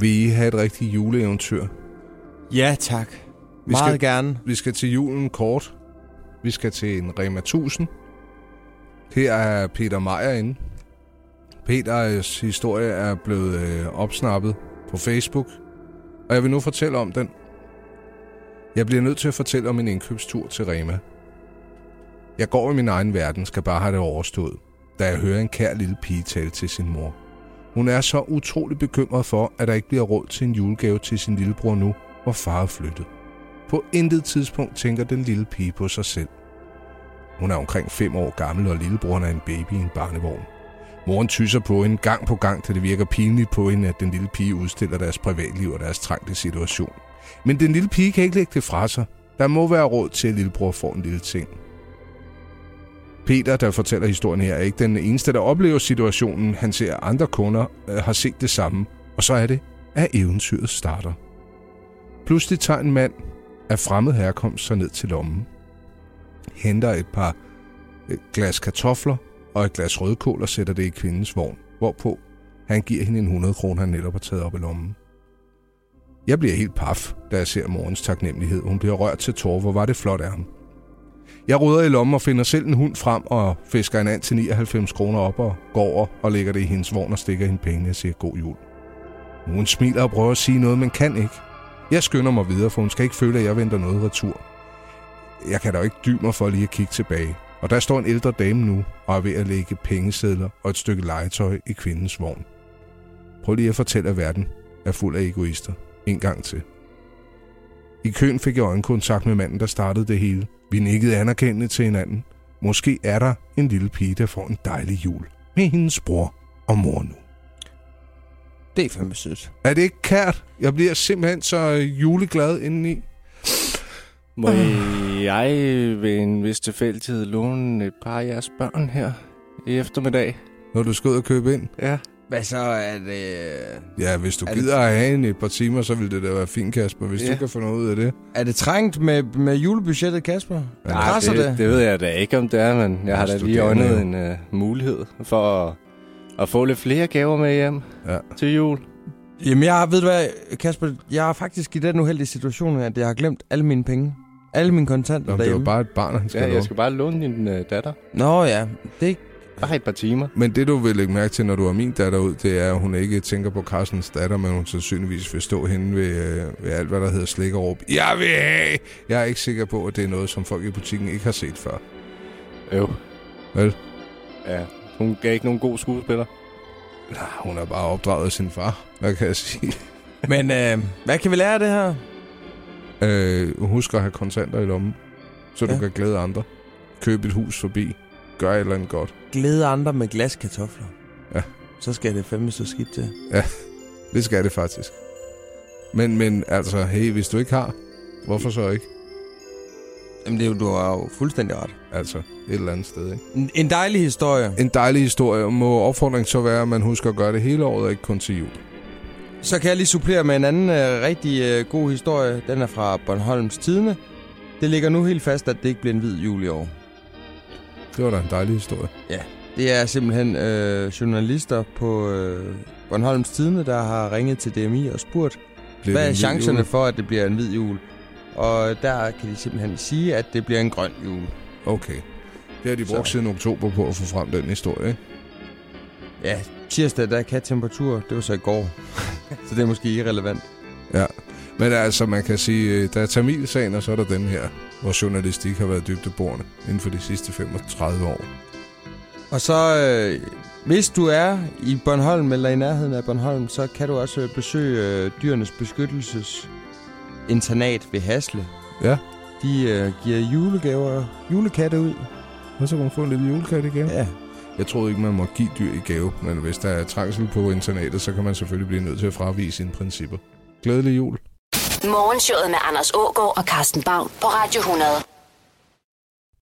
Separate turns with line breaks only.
Vil I have et rigtigt juleeventyr?
Ja, tak.
Vi
Meget
skal-
gerne.
Vi skal til julen kort. Vi skal til en Rema 1000. Her er Peter Meier inde. Peters historie er blevet øh, opsnappet på Facebook, og jeg vil nu fortælle om den. Jeg bliver nødt til at fortælle om en indkøbstur til Rema. Jeg går i min egen verden, skal bare have det overstået, da jeg hører en kær lille pige tale til sin mor. Hun er så utrolig bekymret for, at der ikke bliver råd til en julegave til sin lillebror nu, hvor far er flyttet. På intet tidspunkt tænker den lille pige på sig selv. Hun er omkring 5 år gammel, og lillebroren er en baby i en barnevogn. Moren tyser på hende gang på gang, til det virker pinligt på hende, at den lille pige udstiller deres privatliv og deres trængte situation. Men den lille pige kan ikke lægge det fra sig. Der må være råd til, at lillebror får en lille ting. Peter, der fortæller historien her, er ikke den eneste, der oplever situationen. Han ser, at andre kunder øh, har set det samme. Og så er det, at eventyret starter. Pludselig tager en mand af fremmed herkomst sig ned til lommen. Henter et par et glas kartofler og et glas rødkål og sætter det i kvindens vogn, hvorpå han giver hende en 100 kroner, han netop har taget op i lommen. Jeg bliver helt paf, da jeg ser morgens taknemmelighed. Hun bliver rørt til tårer. Hvor var det flot af ham. Jeg råder i lommen og finder selv en hund frem og fisker en and til 99 kroner op og går over og lægger det i hendes vogn og stikker hende penge og siger god jul. Hun smiler og prøver at sige noget, men kan ikke. Jeg skynder mig videre, for hun skal ikke føle, at jeg venter noget retur. Jeg kan da ikke dybe mig for lige at kigge tilbage. Og der står en ældre dame nu og er ved at lægge pengesedler og et stykke legetøj i kvindens vogn. Prøv lige at fortælle, at verden er fuld af egoister. En gang til. I køen fik jeg øjenkontakt med manden, der startede det hele. Vi nikkede anerkendende til hinanden. Måske er der en lille pige, der får en dejlig jul med hendes bror og mor nu.
Det er fandme sødt.
Er det ikke kært? Jeg bliver simpelthen så øh, juleglad indeni.
Må jeg ved en vis tilfældighed låne et par af jeres børn her i eftermiddag?
Når du skal ud og købe ind.
Ja.
Hvad så er det...
Ja, hvis du
Er det-
gider at have en et par timer, så vil det da være fint, Kasper, hvis
Ja.
du kan få noget ud af det.
Er det trængt med, med julebudgettet, Kasper?
Nej,
Presser
det,
det?
det ved jeg da ikke, om det er, men jeg har da lige øjnet en uh, mulighed for at, at få lidt flere gaver med hjem
Ja.
til jul.
Jamen, jeg ved du hvad, Kasper, jeg er faktisk i den uheldige situation, at jeg har glemt alle mine penge. Alle mine kontanter
Nå, men det
derhjemme.
bare et barn, han skal
Ja,
ja,
jeg skal bare låne din uh, datter.
Nå ja, det.
Bare et par timer.
Men det, du vil lægge mærke til, når du har min datter ud, det er, at hun ikke tænker på Carstens datter, men hun sandsynligvis vil stå henne ved, øh, ved alt, hvad der hedder slik og råb. Jeg vil have! Jeg er ikke sikker på, at det er noget, som folk i butikken ikke har set før.
Jo.
Vel?
Ja, hun gav ikke nogen god skuespiller.
Nej, hun er bare opdraget af sin far. Hvad kan jeg sige?
Men øh, hvad kan vi lære af det her?
Øh, husk at have kontanter i lommen, så du
Ja.
kan glæde andre. Køb et hus forbi. Gør et eller andet godt.
Glæde andre med glaskartofler.
Ja.
Så skal det fandme så skidt til.
Det skal det faktisk. Men, men altså, hey, hvis du ikke har, hvorfor så ikke?
Jamen, det er jo, du har jo fuldstændig ret.
Altså, et eller andet sted, ikke?
En, en dejlig historie.
En dejlig historie. Må opfordringen så være, at man husker at gøre det hele året, og ikke kun til jul.
Så kan jeg lige supplere med en anden øh, rigtig øh, god historie. Den er fra Bornholms Tidene. Det ligger nu helt fast, at det ikke bliver en hvid jul i år.
Det var da en dejlig historie.
Det er simpelthen øh, journalister på øh, Bornholms Tidene, der har ringet til DMI og spurgt,
Bliver
hvad er chancerne
jul?
for, at det bliver en hvid jul? Og der kan de simpelthen sige, at det bliver en grøn jul.
Okay. Det har de brugt
Så.
siden oktober på at få frem den historie, ikke?
Ja, tirsdag, der kan temperatur, det var så i går. så det er måske irrelevant.
Men altså, man kan sige, øh, der er Tamilsagen, og så er der den her, hvor journalistik har været dybdeborende inden for de sidste 35 år.
Og så, øh, hvis du er i Bornholm eller i nærheden af Bornholm, så kan du også besøge øh, Dyrenes Beskyttelses internat ved Hasle.
Ja.
De øh, giver julegaver, julekatte ud.
Og så kan man få en lille julekat igen.
Ja.
Jeg troede ikke, man må give dyr i gave, men hvis der er trængsel på internatet, så kan man selvfølgelig blive nødt til at fravise sine principper. Glædelig jul.
Morgenshowet med Anders Ågaard og Carsten Baum på Radio 100.